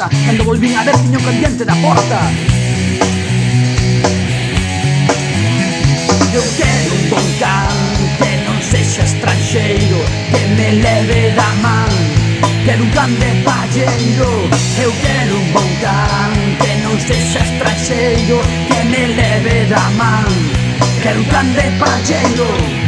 importa Cando volvín a ver tiño un candiente da porta Eu quero un bon can Que non sexa estranxeiro Que me leve da man Quero un can de palleiro Eu quero un bon can Que non sexa estranxeiro Que me leve da man Quero un can de palleiro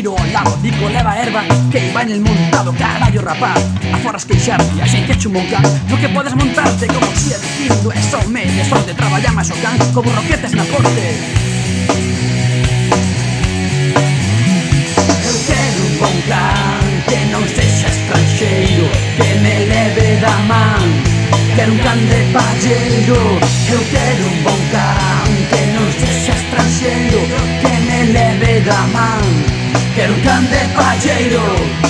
lado Dico leva erva que vai nel montado Carallo rapaz, a foras queixarte A xente che un bon can. No que podes montarte como xía dicindo É só media, só de traballar máis o can Como roquetes na porte Eu quero un bon que non sexa estranxeiro Que me leve da man Quero un can de palleiro Eu quero un bon que non sexa estranxeiro Que me leve da man que era un grande pallero.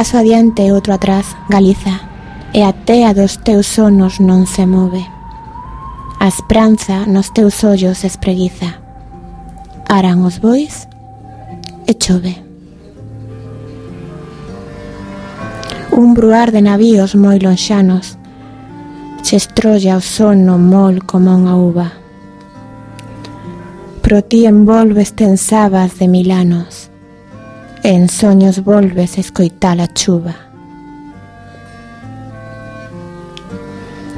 paso adiante e outro atrás, Galiza, e a tea dos teus sonos non se move. A esperanza nos teus ollos espreguiza. Aran os bois e chove. Un bruar de navíos moi lonxanos se estrolla o sono mol como unha uva. Pro ti envolves tensabas de milanos En soños volves escoitar a chuva.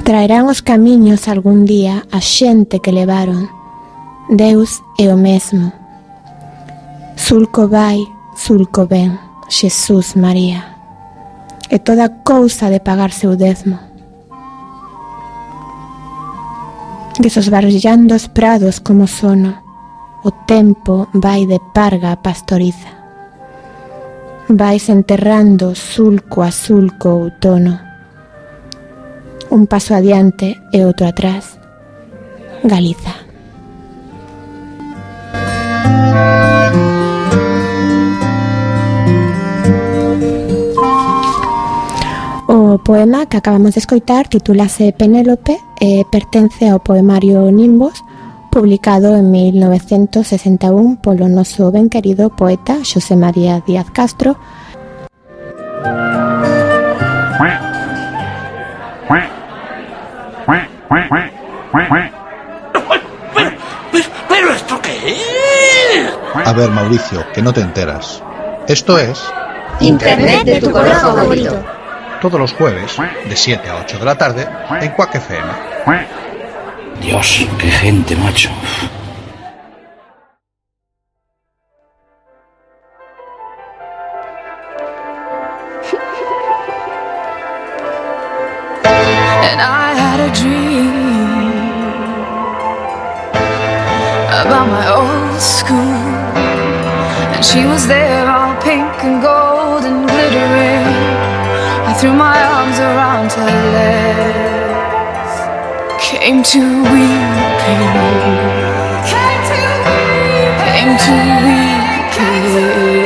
Traerán os camiños algún día a xente que levaron. Deus é o mesmo. Sulco vai, sulco ven, Xesús María. E toda cousa de pagar seu décimo. Desosbarbillando os prados como sono, o tempo vai de parga a pastoriza vais enterrando sulco a sulco o outono. Un paso adiante e outro atrás. Galiza. O poema que acabamos de escoitar titulase Penélope e pertence ao poemario Nimbos, publicado en 1961 polo noso ben querido poeta Xosé María Díaz Castro ¿Pero esto qué es? A ver, Mauricio, que no te enteras. Esto es Internet de tu color favorito. todos los jueves, de 7 a 8 de la tarde, en Quack FM. Dios, qué gente, macho. And I had a dream about my old school. And she was there, all pink and gold and. I threw my arms around her legs, came to weeping, came to weeping.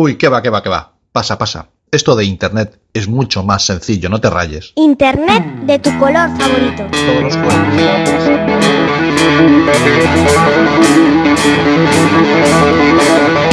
Uy, qué va, qué va, qué va. Pasa, pasa. Esto de Internet es mucho más sencillo, no te rayes. Internet de tu color favorito. Todos los.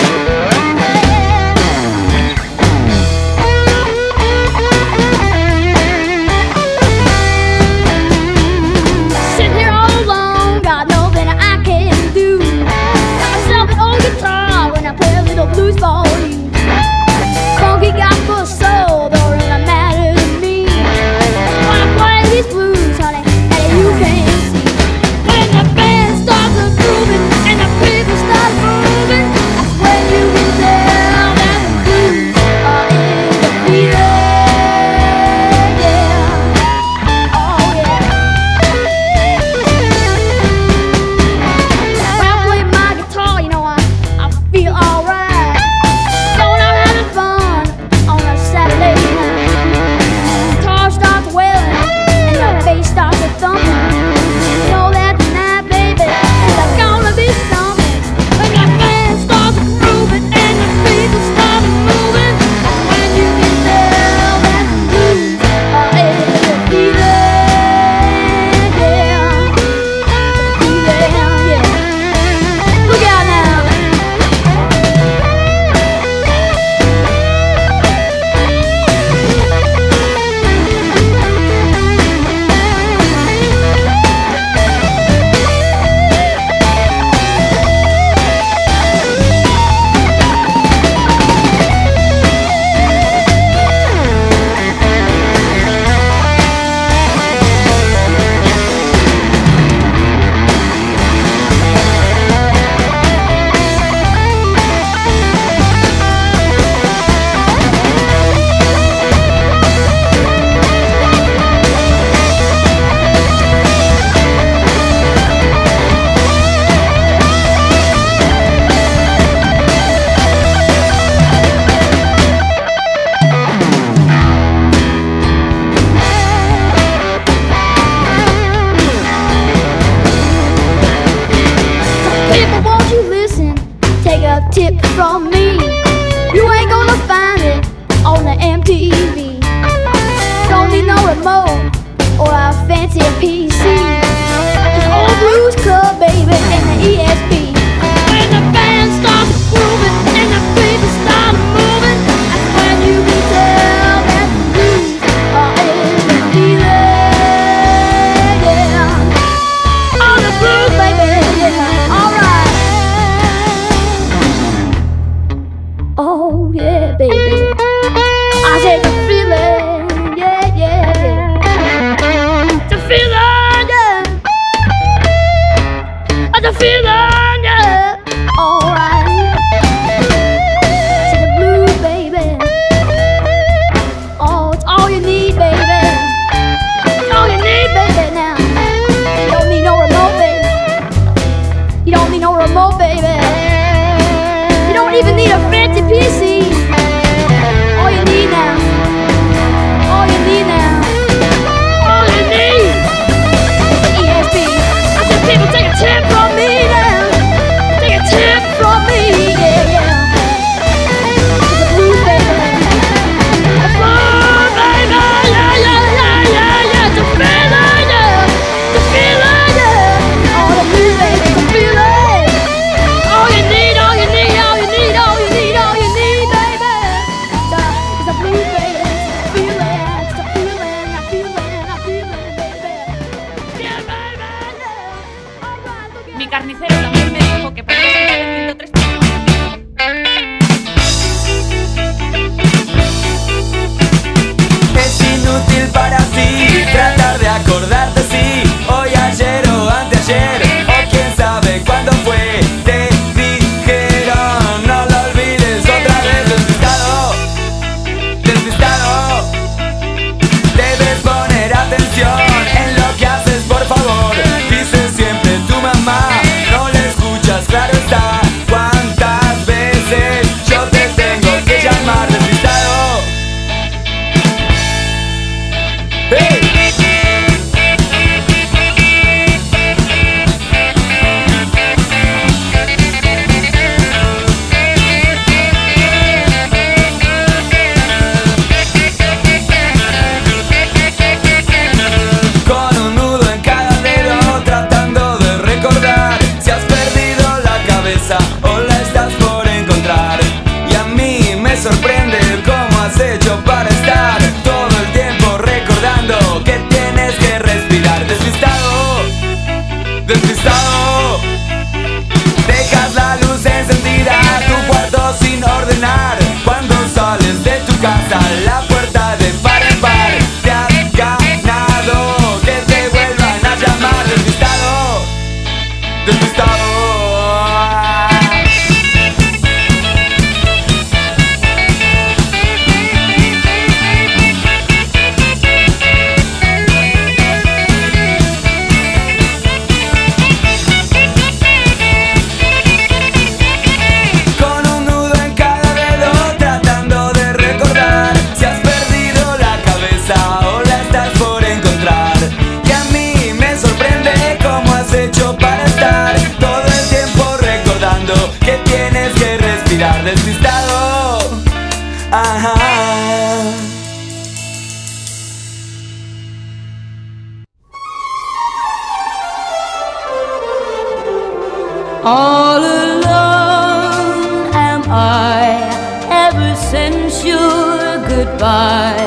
All alone am I ever since your goodbye.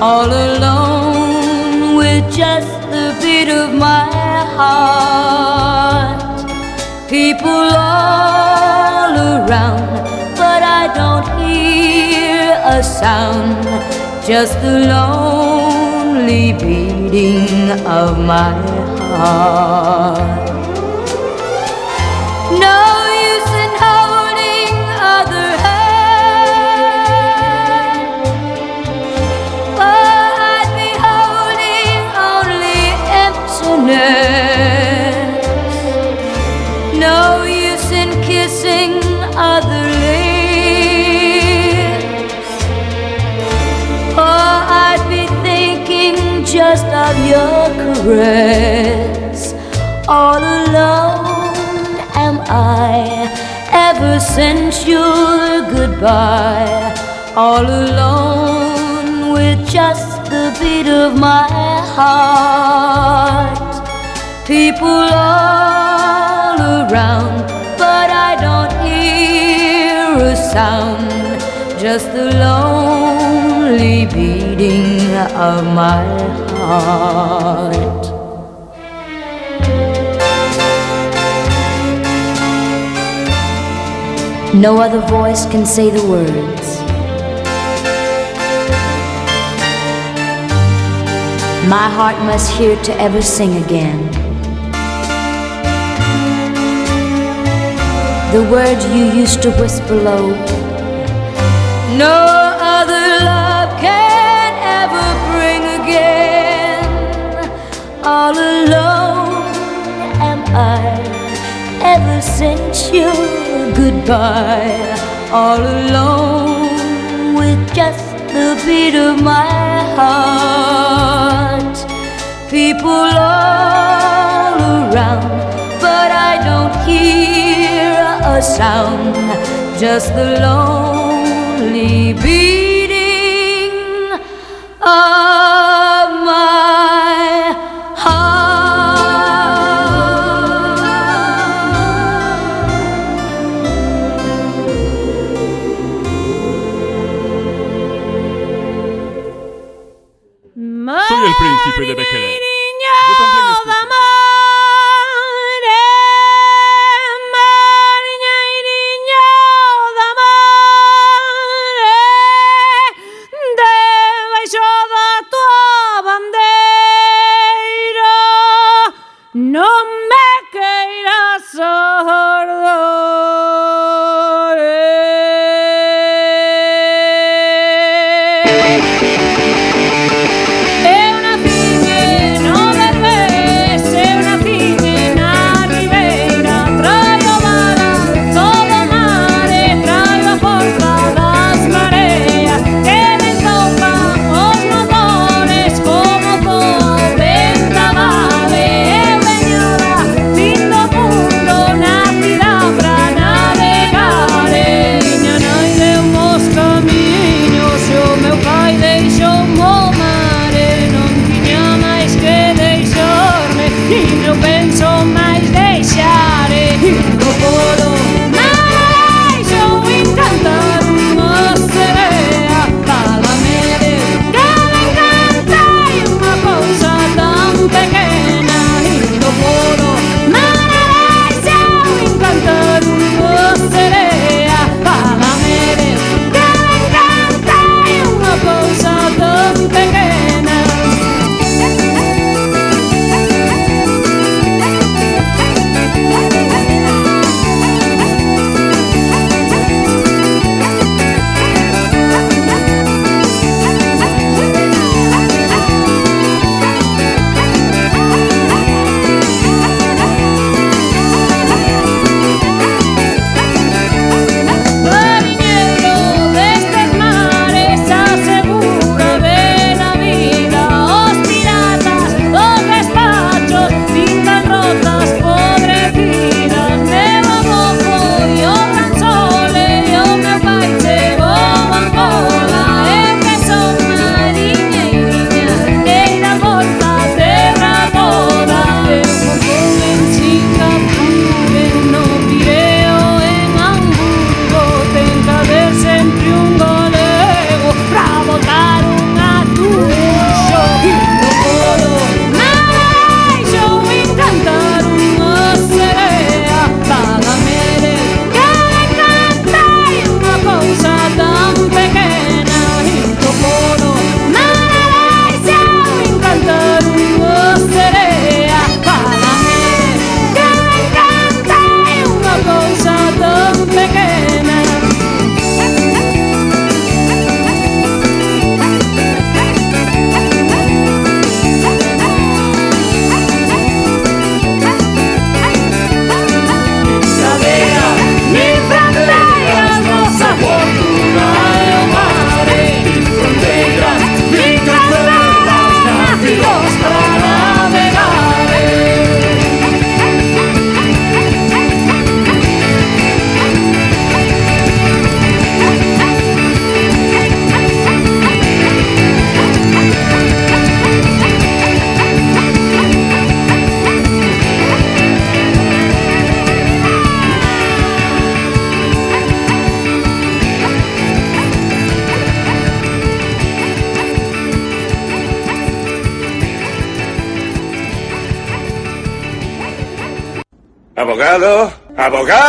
All alone with just the beat of my heart. People all around, but I don't hear a sound. Just the lonely beating of my heart. loneliness. No use in kissing other lips. Or I'd be thinking just of your caress. All alone am I ever since your goodbye. All alone with just the beat of my heart. People all around, but I don't hear a sound, just the lonely beating of my heart. No other voice can say the words. My heart must hear to ever sing again. The words you used to whisper low. No other love can ever bring again. All alone am I ever since your goodbye. All alone with just the beat of my heart. People all around, but I don't hear a sound, just the lonely beating of my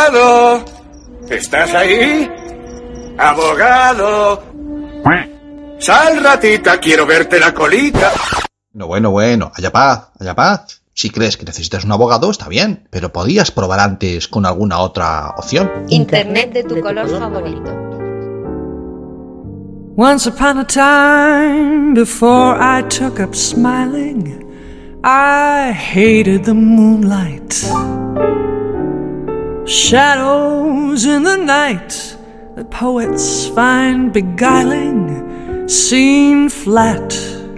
abogado. ¿Estás ahí? Abogado. Sal, ratita, quiero verte la colita. No, bueno, bueno, haya paz, haya paz. Si crees que necesitas un abogado, está bien, pero podías probar antes con alguna otra opción. Internet de tu color favorito. Once upon a time, before I took up smiling, I hated the moonlight. Shadows in the night that poets find beguiling, seen flat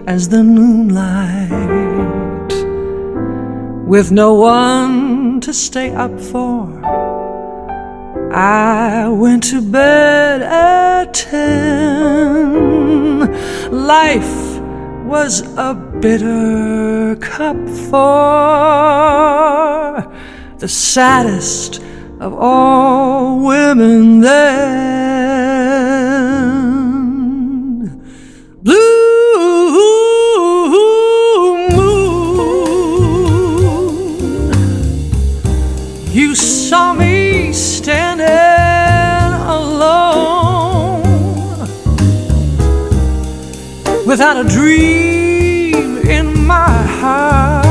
as the moonlight. With no one to stay up for, I went to bed at ten. Life was a bitter cup for the saddest of all women then. Blue moon, you saw me standing alone without a dream in my heart.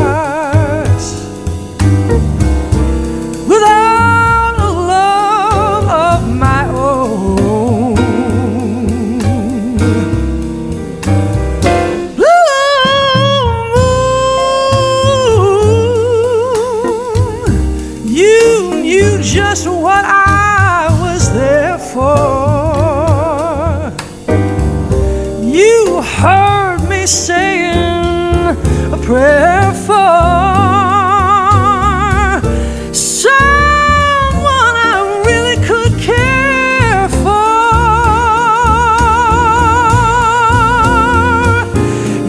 Prayer for someone I really could care for.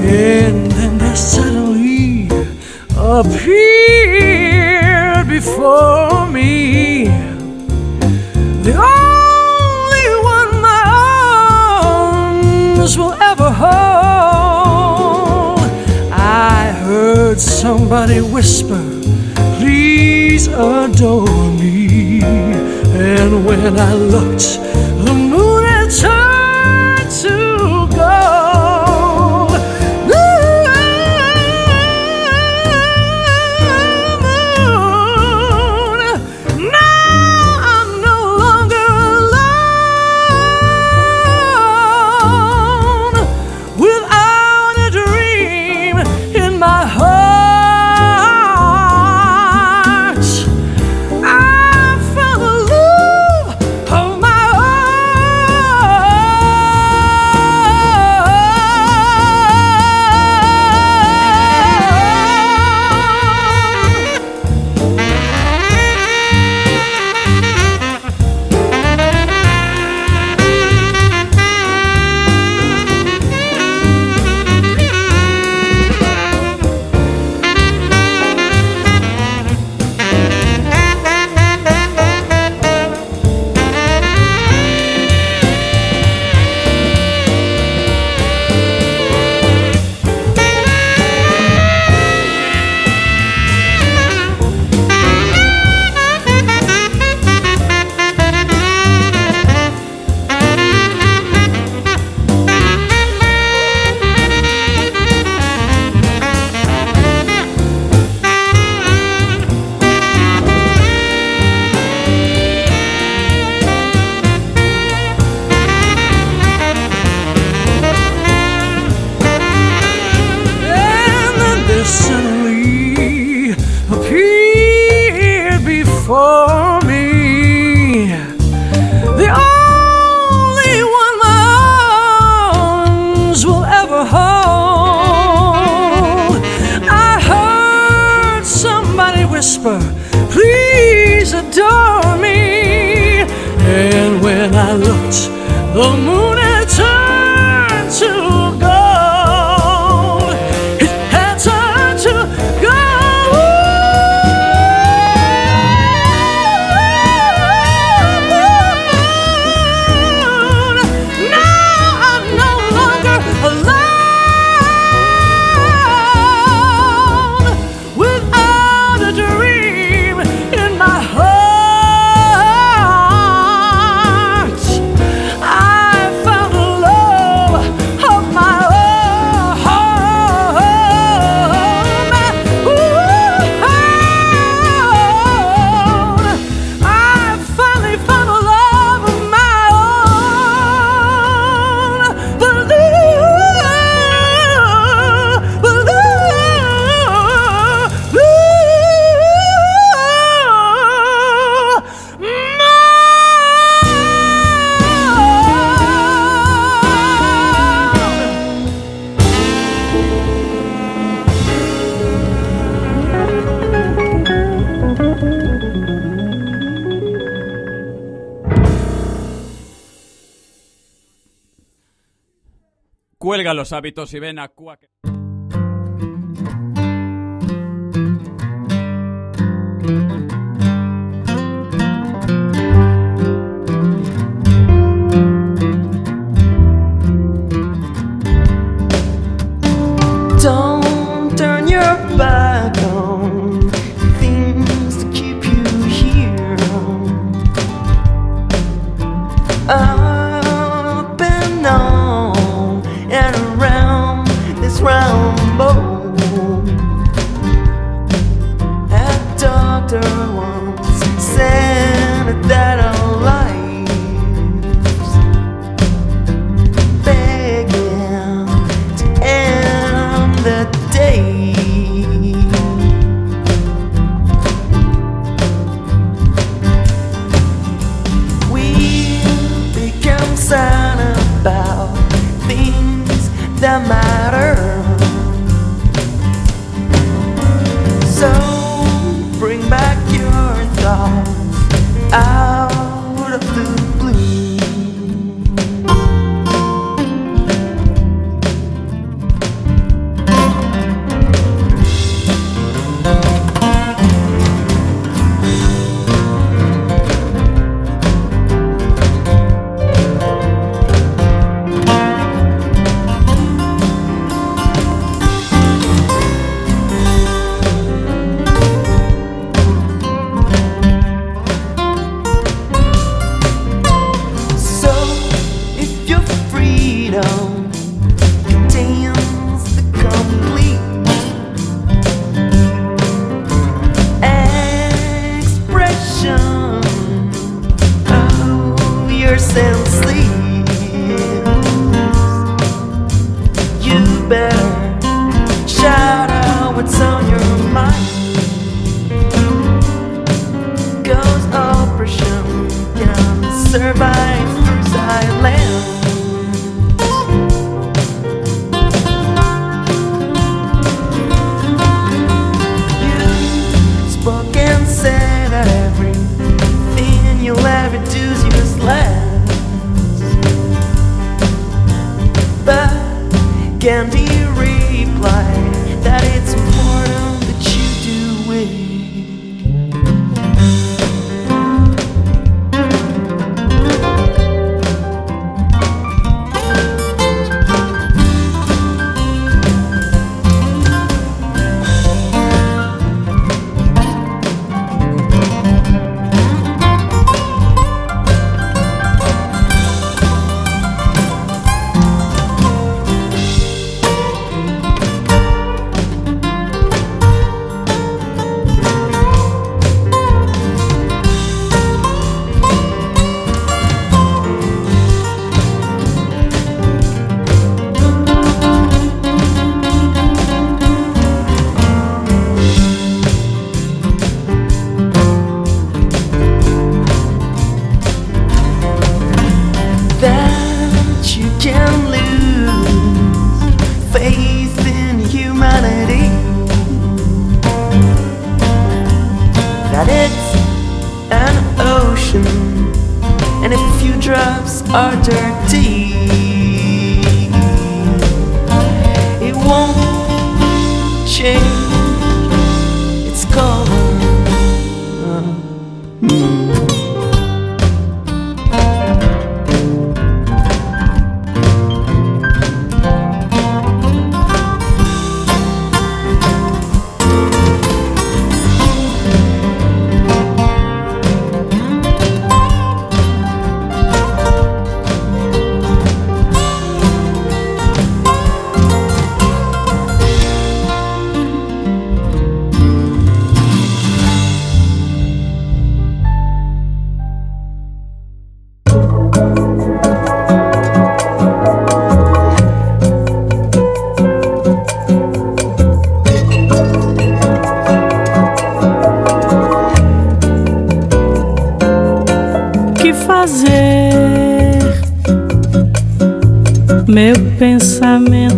And then there suddenly appeared before me the somebody whisper, Please adore me. And when I looked, 不 Hábitos y ven a Quack. Are dirty.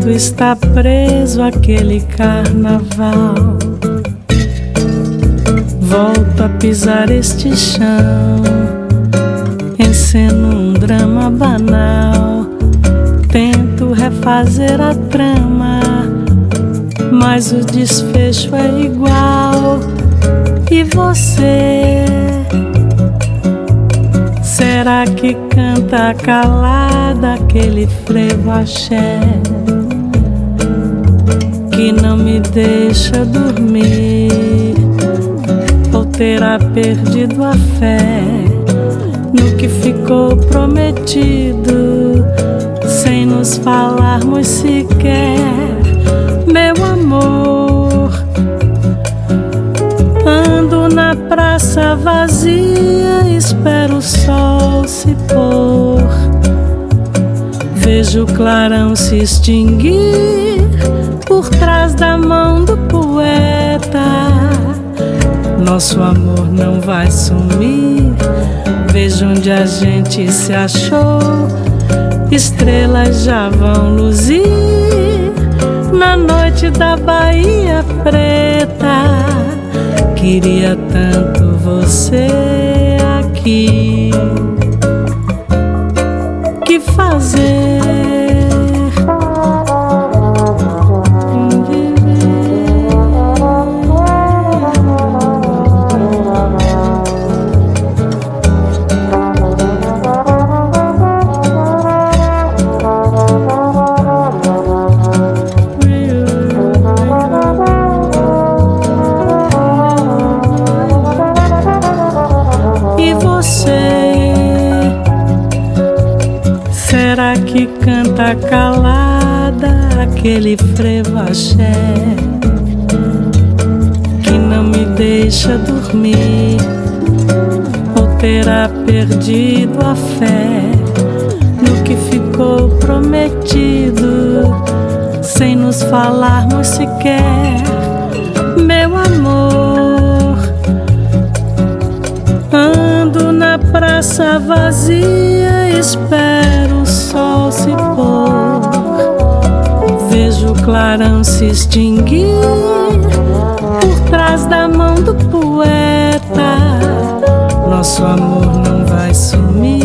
Está preso àquele carnaval. Volto a pisar este chão, enceno um drama banal. Tento refazer a trama, mas o desfecho é igual. E você? Será que canta calada aquele frevo axé que não me deixa dormir? Ou terá perdido a fé no que ficou prometido, sem nos falarmos sequer, meu amor? Ando na praça vazia, espero o sol se pôr. Vejo o clarão se extinguir por trás da mão do poeta. Nosso amor não vai sumir. Vejo onde a gente se achou. Estrelas já vão luzir na noite da Bahia Preta. Queria tanto você aqui. Que fazer? Calada aquele frevo axé que não me deixa dormir? Ou terá perdido a fé no que ficou prometido, sem nos falarmos sequer, meu amor? Ando na praça vazia, espero o sol se pôr. Clarão se extinguir por trás da mão do poeta. Nosso amor não vai sumir.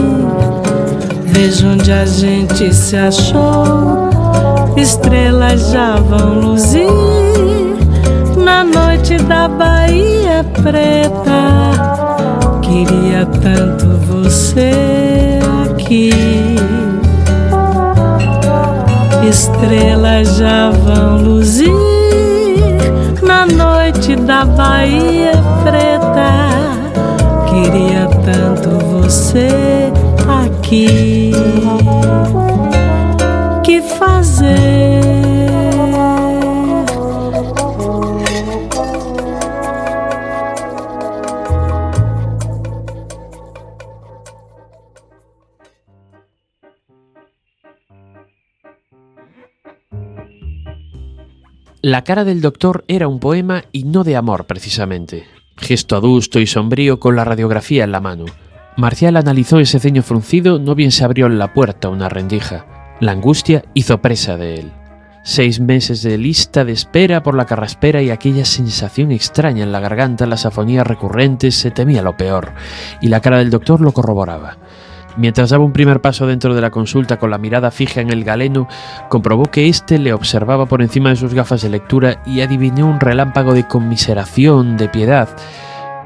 Vejo onde a gente se achou. Estrelas já vão luzir na noite da Bahia Preta. Queria tanto você aqui. Estrelas já vão luzir na noite da Bahia Preta. Queria tanto você aqui. La cara del doctor era un poema y no de amor precisamente. Gesto adusto y sombrío con la radiografía en la mano. Marcial analizó ese ceño fruncido, no bien se abrió en la puerta una rendija. La angustia hizo presa de él. Seis meses de lista de espera por la carraspera y aquella sensación extraña en la garganta, las afonías recurrentes, se temía lo peor, y la cara del doctor lo corroboraba. Mientras daba un primer paso dentro de la consulta con la mirada fija en el galeno, comprobó que éste le observaba por encima de sus gafas de lectura y adivinó un relámpago de conmiseración, de piedad.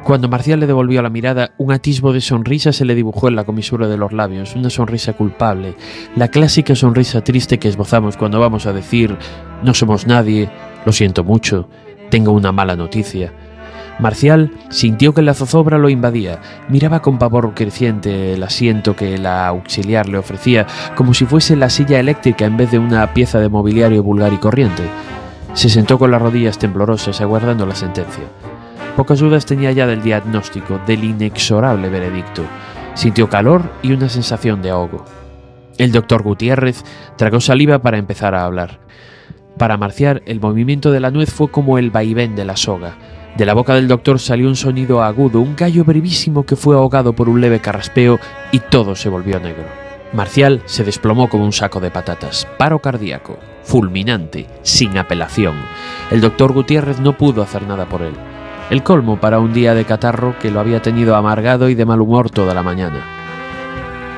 Cuando Marcial le devolvió la mirada, un atisbo de sonrisa se le dibujó en la comisura de los labios, una sonrisa culpable, la clásica sonrisa triste que esbozamos cuando vamos a decir no somos nadie, lo siento mucho, tengo una mala noticia. Marcial sintió que la zozobra lo invadía, miraba con pavor creciente el asiento que la auxiliar le ofrecía, como si fuese la silla eléctrica en vez de una pieza de mobiliario vulgar y corriente. Se sentó con las rodillas temblorosas aguardando la sentencia. Pocas dudas tenía ya del diagnóstico, del inexorable veredicto. Sintió calor y una sensación de ahogo. El doctor Gutiérrez tragó saliva para empezar a hablar. Para Marcial, el movimiento de la nuez fue como el vaivén de la soga. De la boca del doctor salió un sonido agudo, un gallo brevísimo que fue ahogado por un leve carraspeo y todo se volvió negro. Marcial se desplomó como un saco de patatas. Paro cardíaco, fulminante, sin apelación. El doctor Gutiérrez no pudo hacer nada por él. El colmo para un día de catarro que lo había tenido amargado y de mal humor toda la mañana.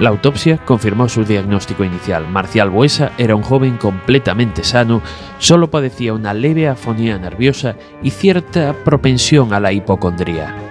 La autopsia confirmó su diagnóstico inicial. Marcial Buesa era un joven completamente sano, solo padecía una leve afonía nerviosa y cierta propensión a la hipocondría.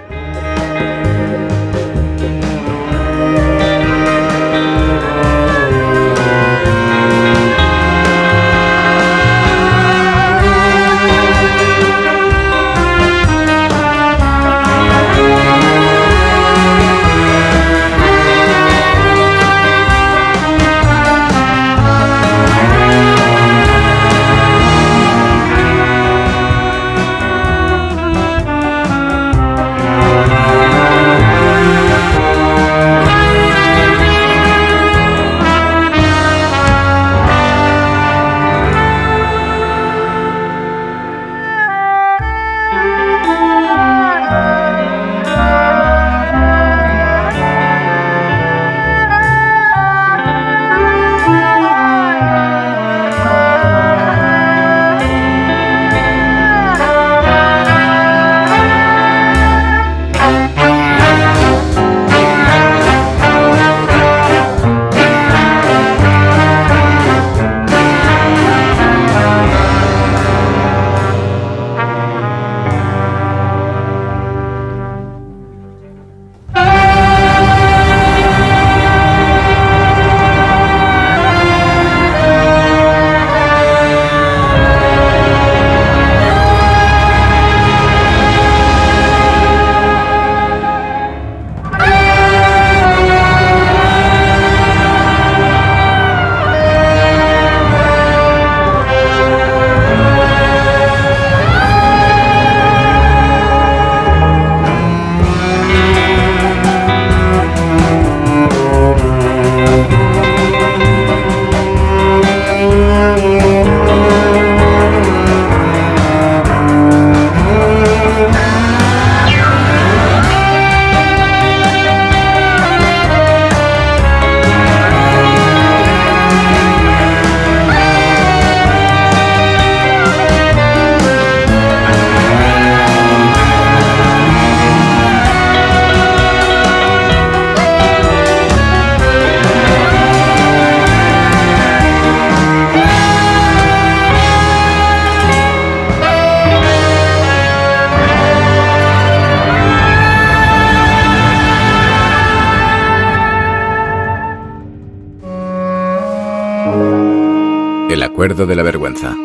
Acuerdo de la Vergüenza.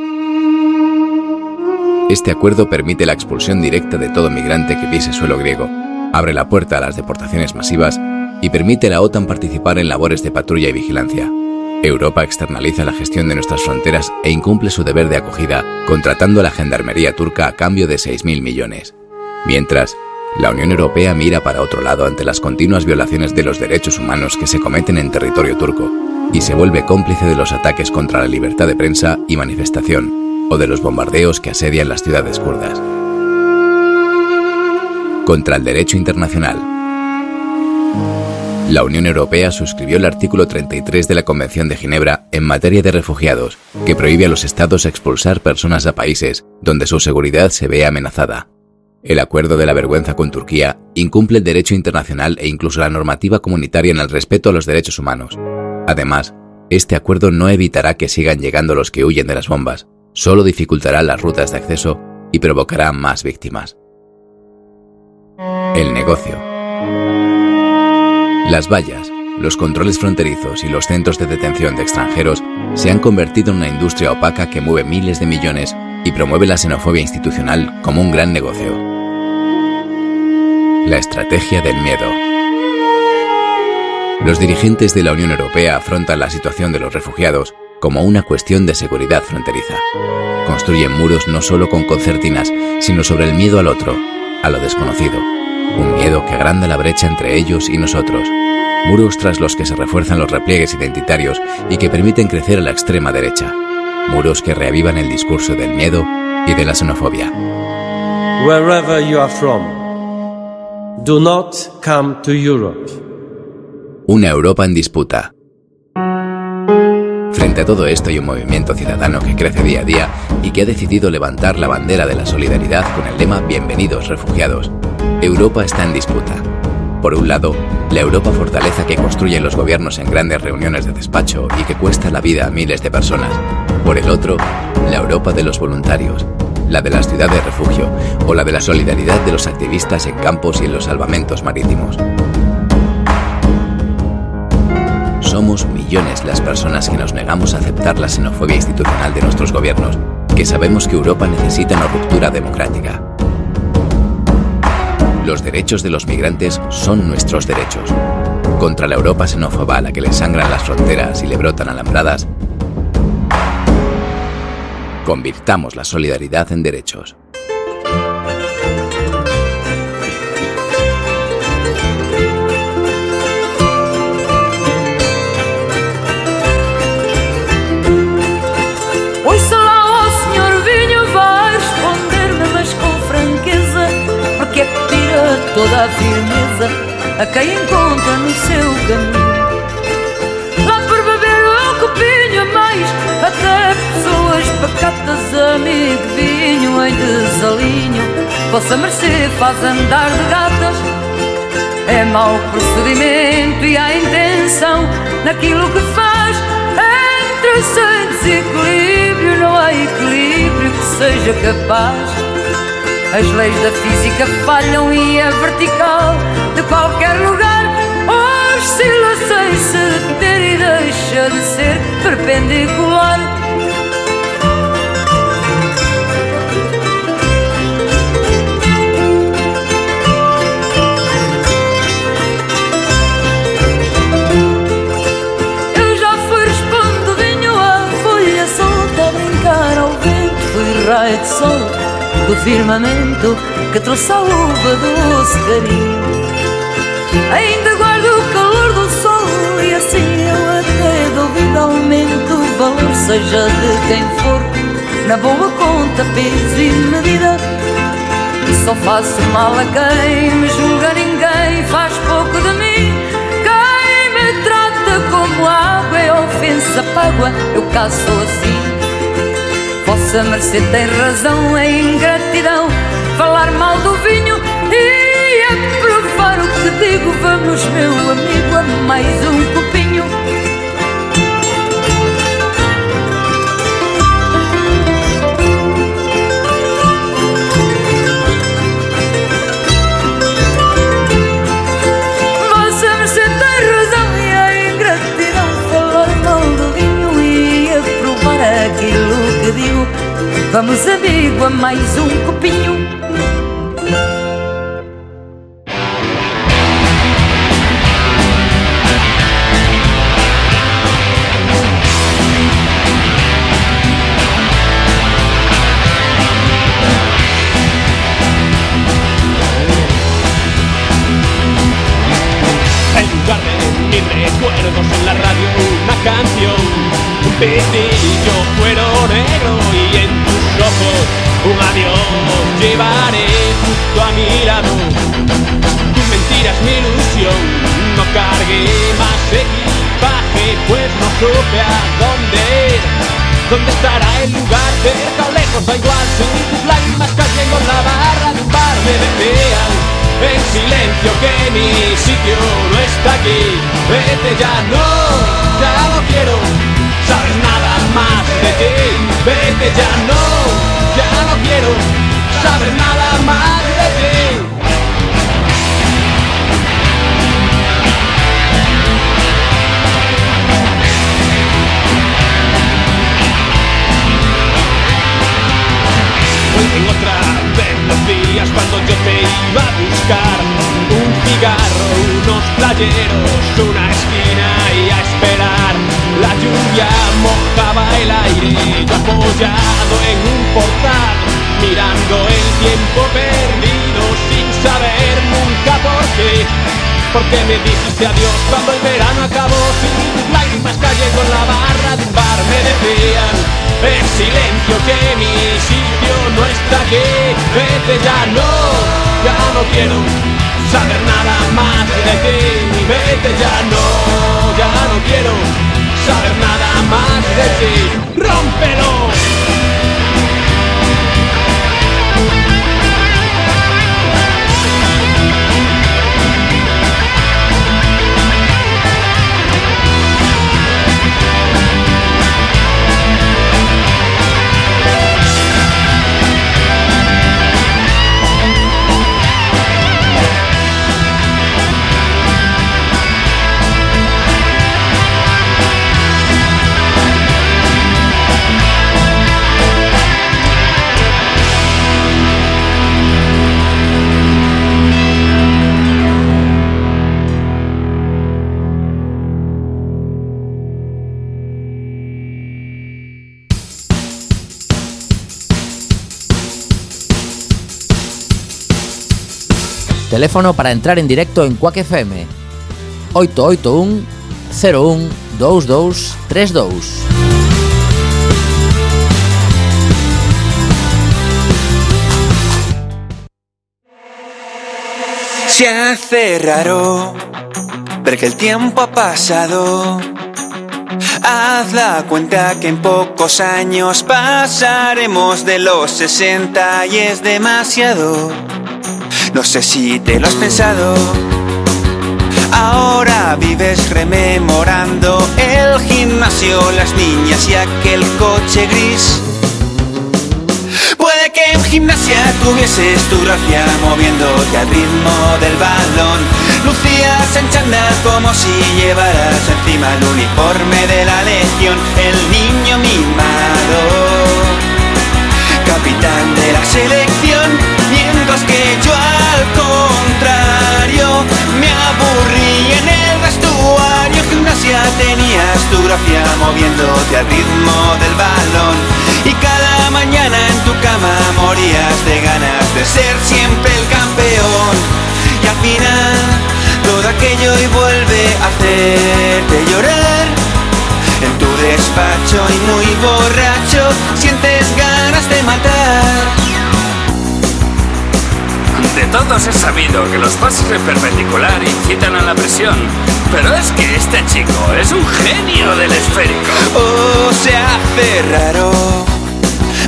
Este acuerdo permite la expulsión directa de todo migrante que pise suelo griego, abre la puerta a las deportaciones masivas y permite a la OTAN participar en labores de patrulla y vigilancia. Europa externaliza la gestión de nuestras fronteras e incumple su deber de acogida, contratando a la gendarmería turca a cambio de 6.000 millones. Mientras, la Unión Europea mira para otro lado ante las continuas violaciones de los derechos humanos que se cometen en territorio turco y se vuelve cómplice de los ataques contra la libertad de prensa y manifestación o de los bombardeos que asedian las ciudades kurdas. Contra el derecho internacional. La Unión Europea suscribió el artículo 33 de la Convención de Ginebra en materia de refugiados, que prohíbe a los estados expulsar personas a países donde su seguridad se ve amenazada. El acuerdo de la vergüenza con Turquía incumple el derecho internacional e incluso la normativa comunitaria en el respeto a los derechos humanos. Además, este acuerdo no evitará que sigan llegando los que huyen de las bombas, solo dificultará las rutas de acceso y provocará más víctimas. El negocio. Las vallas, los controles fronterizos y los centros de detención de extranjeros se han convertido en una industria opaca que mueve miles de millones y promueve la xenofobia institucional como un gran negocio. La estrategia del miedo. Los dirigentes de la Unión Europea afrontan la situación de los refugiados como una cuestión de seguridad fronteriza. Construyen muros no solo con concertinas, sino sobre el miedo al otro, a lo desconocido. Un miedo que agranda la brecha entre ellos y nosotros. Muros tras los que se refuerzan los repliegues identitarios y que permiten crecer a la extrema derecha. Muros que reavivan el discurso del miedo y de la xenofobia. Wherever you are from, do not come to Europe. Una Europa en disputa. Frente a todo esto hay un movimiento ciudadano que crece día a día y que ha decidido levantar la bandera de la solidaridad con el lema Bienvenidos refugiados. Europa está en disputa. Por un lado, la Europa fortaleza que construyen los gobiernos en grandes reuniones de despacho y que cuesta la vida a miles de personas. Por el otro, la Europa de los voluntarios, la de las ciudades de refugio o la de la solidaridad de los activistas en campos y en los salvamentos marítimos. Somos millones las personas que nos negamos a aceptar la xenofobia institucional de nuestros gobiernos, que sabemos que Europa necesita una ruptura democrática. Los derechos de los migrantes son nuestros derechos. Contra la Europa xenófoba a la que le sangran las fronteras y le brotan alambradas, convirtamos la solidaridad en derechos. Toda a firmeza a quem encontra no seu caminho. Lá por beber um copinho a mais, até pessoas pacatas, amigo vinho em desalinho. Vossa mercê faz andar de gatas. É mau procedimento e há intenção naquilo que faz. Entre sem desequilíbrio, não há equilíbrio que seja capaz. As leis da física falham e a vertical de qualquer lugar oscila sem se deter e deixa de ser perpendicular. Eu já do firmamento que trouxe a uva doce carinho. Ainda guardo o calor do sol e assim eu até duvido aumento o valor, seja de quem for, na boa conta, peso e medida. E só faço mal a quem me julga, ninguém faz pouco de mim. Quem me trata como água é ofensa págua, eu caso assim. Vossa mercê tem razão, é ingratidão falar mal do vinho e aprovar o que digo. Vamos, meu amigo, a mais um copinho. Digo. Vamos, amigo, a mais um copinho. Vete ya, no, ya no quiero saber nada más de ti. Vete ya, no, ya no quiero saber nada más de ti. En otra vez los días cuando yo te iba a buscar unos playeros, una esquina y a esperar. La lluvia mojaba el aire, yo apoyado en un portal Mirando el tiempo perdido sin saber nunca por qué. Porque me dijiste adiós cuando el verano acabó Sin tus lágrimas cayendo en la barra de un bar me decían en silencio que mi sitio no está aquí Vete ya no, ya no quiero ya no, ya no quiero saber nada más de ti Teléfono para entrar en directo en Quack FM 881 01 2232. Se hace raro ver que el tiempo ha pasado. Haz la cuenta que en pocos años pasaremos de los 60 y es demasiado. No sé si te lo has pensado. Ahora vives rememorando el gimnasio, las niñas y aquel coche gris. Puede que en gimnasia tuvieses tu gracia moviéndote al ritmo del balón. Lucías en chándal como si llevaras encima el uniforme de la legión, el niño mimado, capitán de la selección, aburrí en el vestuario. Gimnasia tenías tu gracia moviéndote al ritmo del balón y cada mañana en tu cama morías de ganas de ser siempre el campeón. Y al final todo aquello y vuelve a hacerte llorar. En tu despacho y muy borracho sientes ganas de matar. De todos he sabido que los pases en perpendicular incitan a la presión, pero es que este chico es un genio del esférico. Oh, se hace raro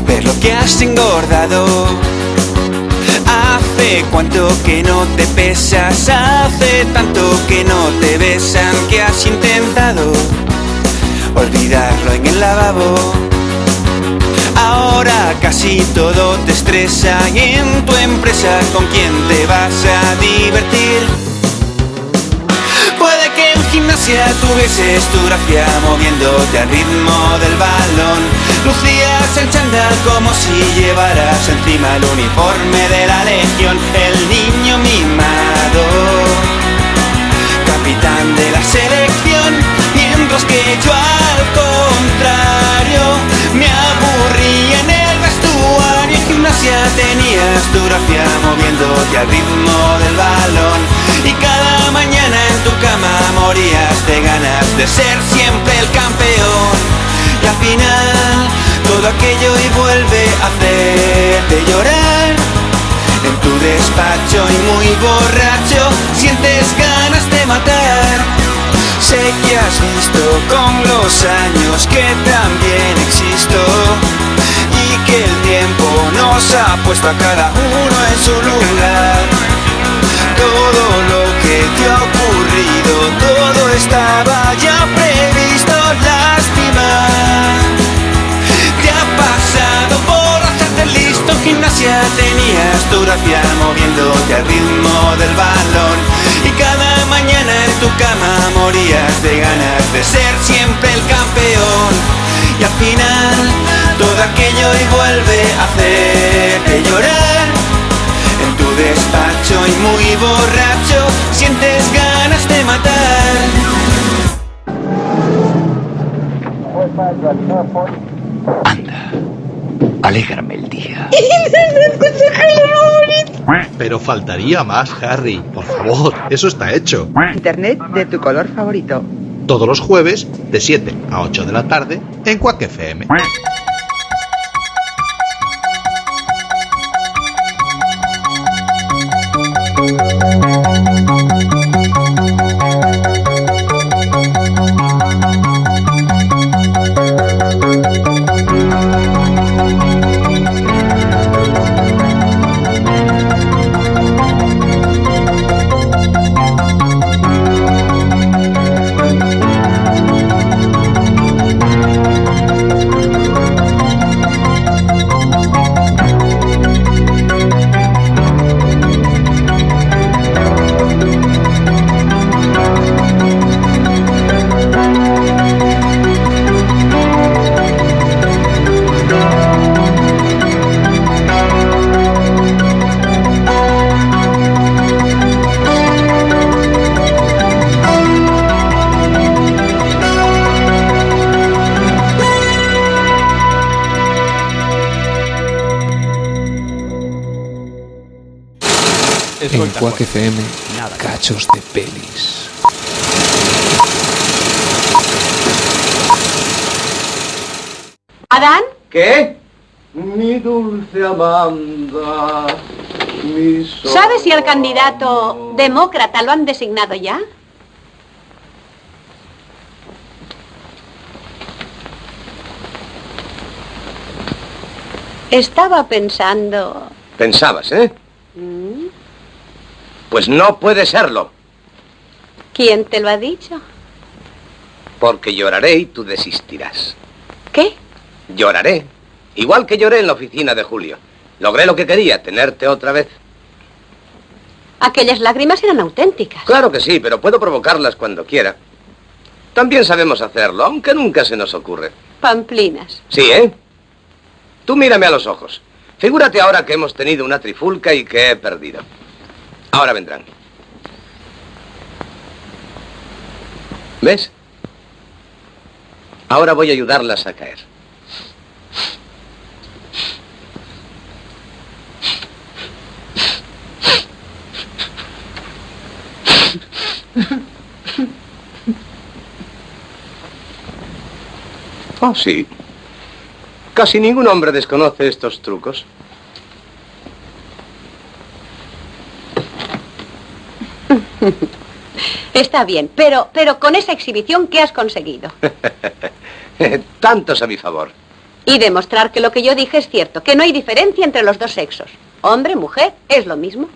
ver lo que has engordado. Hace cuánto que no te pesas, hace tanto que no te besan que has intentado olvidarlo en el lavabo. Ahora casi todo te estresa y en tu empresa con quién te vas a divertir. Puede que en gimnasia tuvieses tu gracia moviéndote al ritmo del balón. Lucías el chándal como si llevaras encima el uniforme de la legión, el niño mimado, capitán de la selección, mientras que yo al contrario me aburrí en gimnasia tenías tu gracia moviéndote al ritmo del balón y cada mañana en tu cama morías de ganas de ser siempre el campeón. Y al final todo aquello y vuelve a hacerte llorar. En tu despacho y muy borracho sientes ganas de matar. Sé que has visto con los años que también existo y que el tiempo ha puesto a cada uno en su lugar. Todo lo que te ha ocurrido, todo estaba ya previsto, lástima. Te ha pasado por hacerte listo, gimnasia tenías tu gracia moviéndote al ritmo del balón y cada mañana en tu cama morías de ganas de ser siempre el campeón y al final todo aquello y vuelve a hacerte llorar en tu despacho y muy borracho sientes ganas de matar. Alégrame el día. Pero faltaría más, Harry. Por favor, eso está hecho. Internet de tu color favorito. Todos los jueves, de 7 a 8 de la tarde, en Quack FM. Quack FM, Nada. cachos de pelis. ¿Adán? ¿Qué? Mi dulce Amanda, mi sol- ¿Sabes si el candidato demócrata lo han designado ya? Estaba pensando... Pensabas, ¿eh? Pues no puede serlo, ¿Quién te lo ha dicho? porque lloraré y tú desistirás. ¿Qué? Lloraré, igual que lloré en la oficina de Julio. Logré lo que quería, tenerte otra vez. Aquellas lágrimas eran auténticas. Claro que sí, pero puedo provocarlas cuando quiera. También sabemos hacerlo, aunque nunca se nos ocurre. Pamplinas. Sí, ¿eh? Tú mírame a los ojos. Figúrate ahora que hemos tenido una trifulca y que he perdido. Ahora vendrán. ¿Ves? Ahora voy a ayudarlas a caer. Oh, sí. Casi ningún hombre desconoce estos trucos. Está bien, pero, pero con esa exhibición, ¿qué has conseguido? Tantos a mi favor. Y demostrar que lo que yo dije es cierto, que no hay diferencia entre los dos sexos. Hombre, mujer, es lo mismo.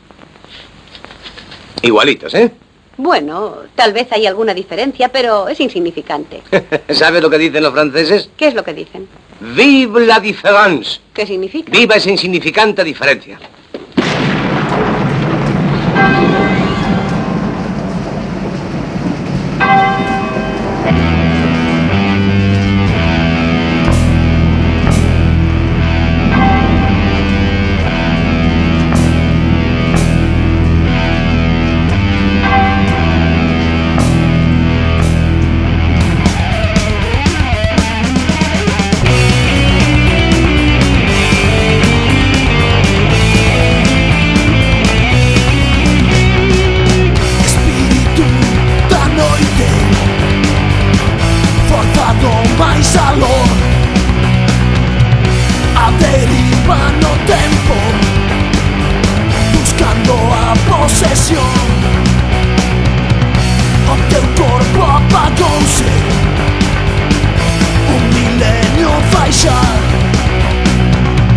Igualitos, ¿eh? Bueno, tal vez hay alguna diferencia, pero es insignificante. ¿Sabes lo que dicen los franceses? ¿Qué es lo que dicen? Vive la différence. ¿Qué significa? Viva esa insignificante diferencia.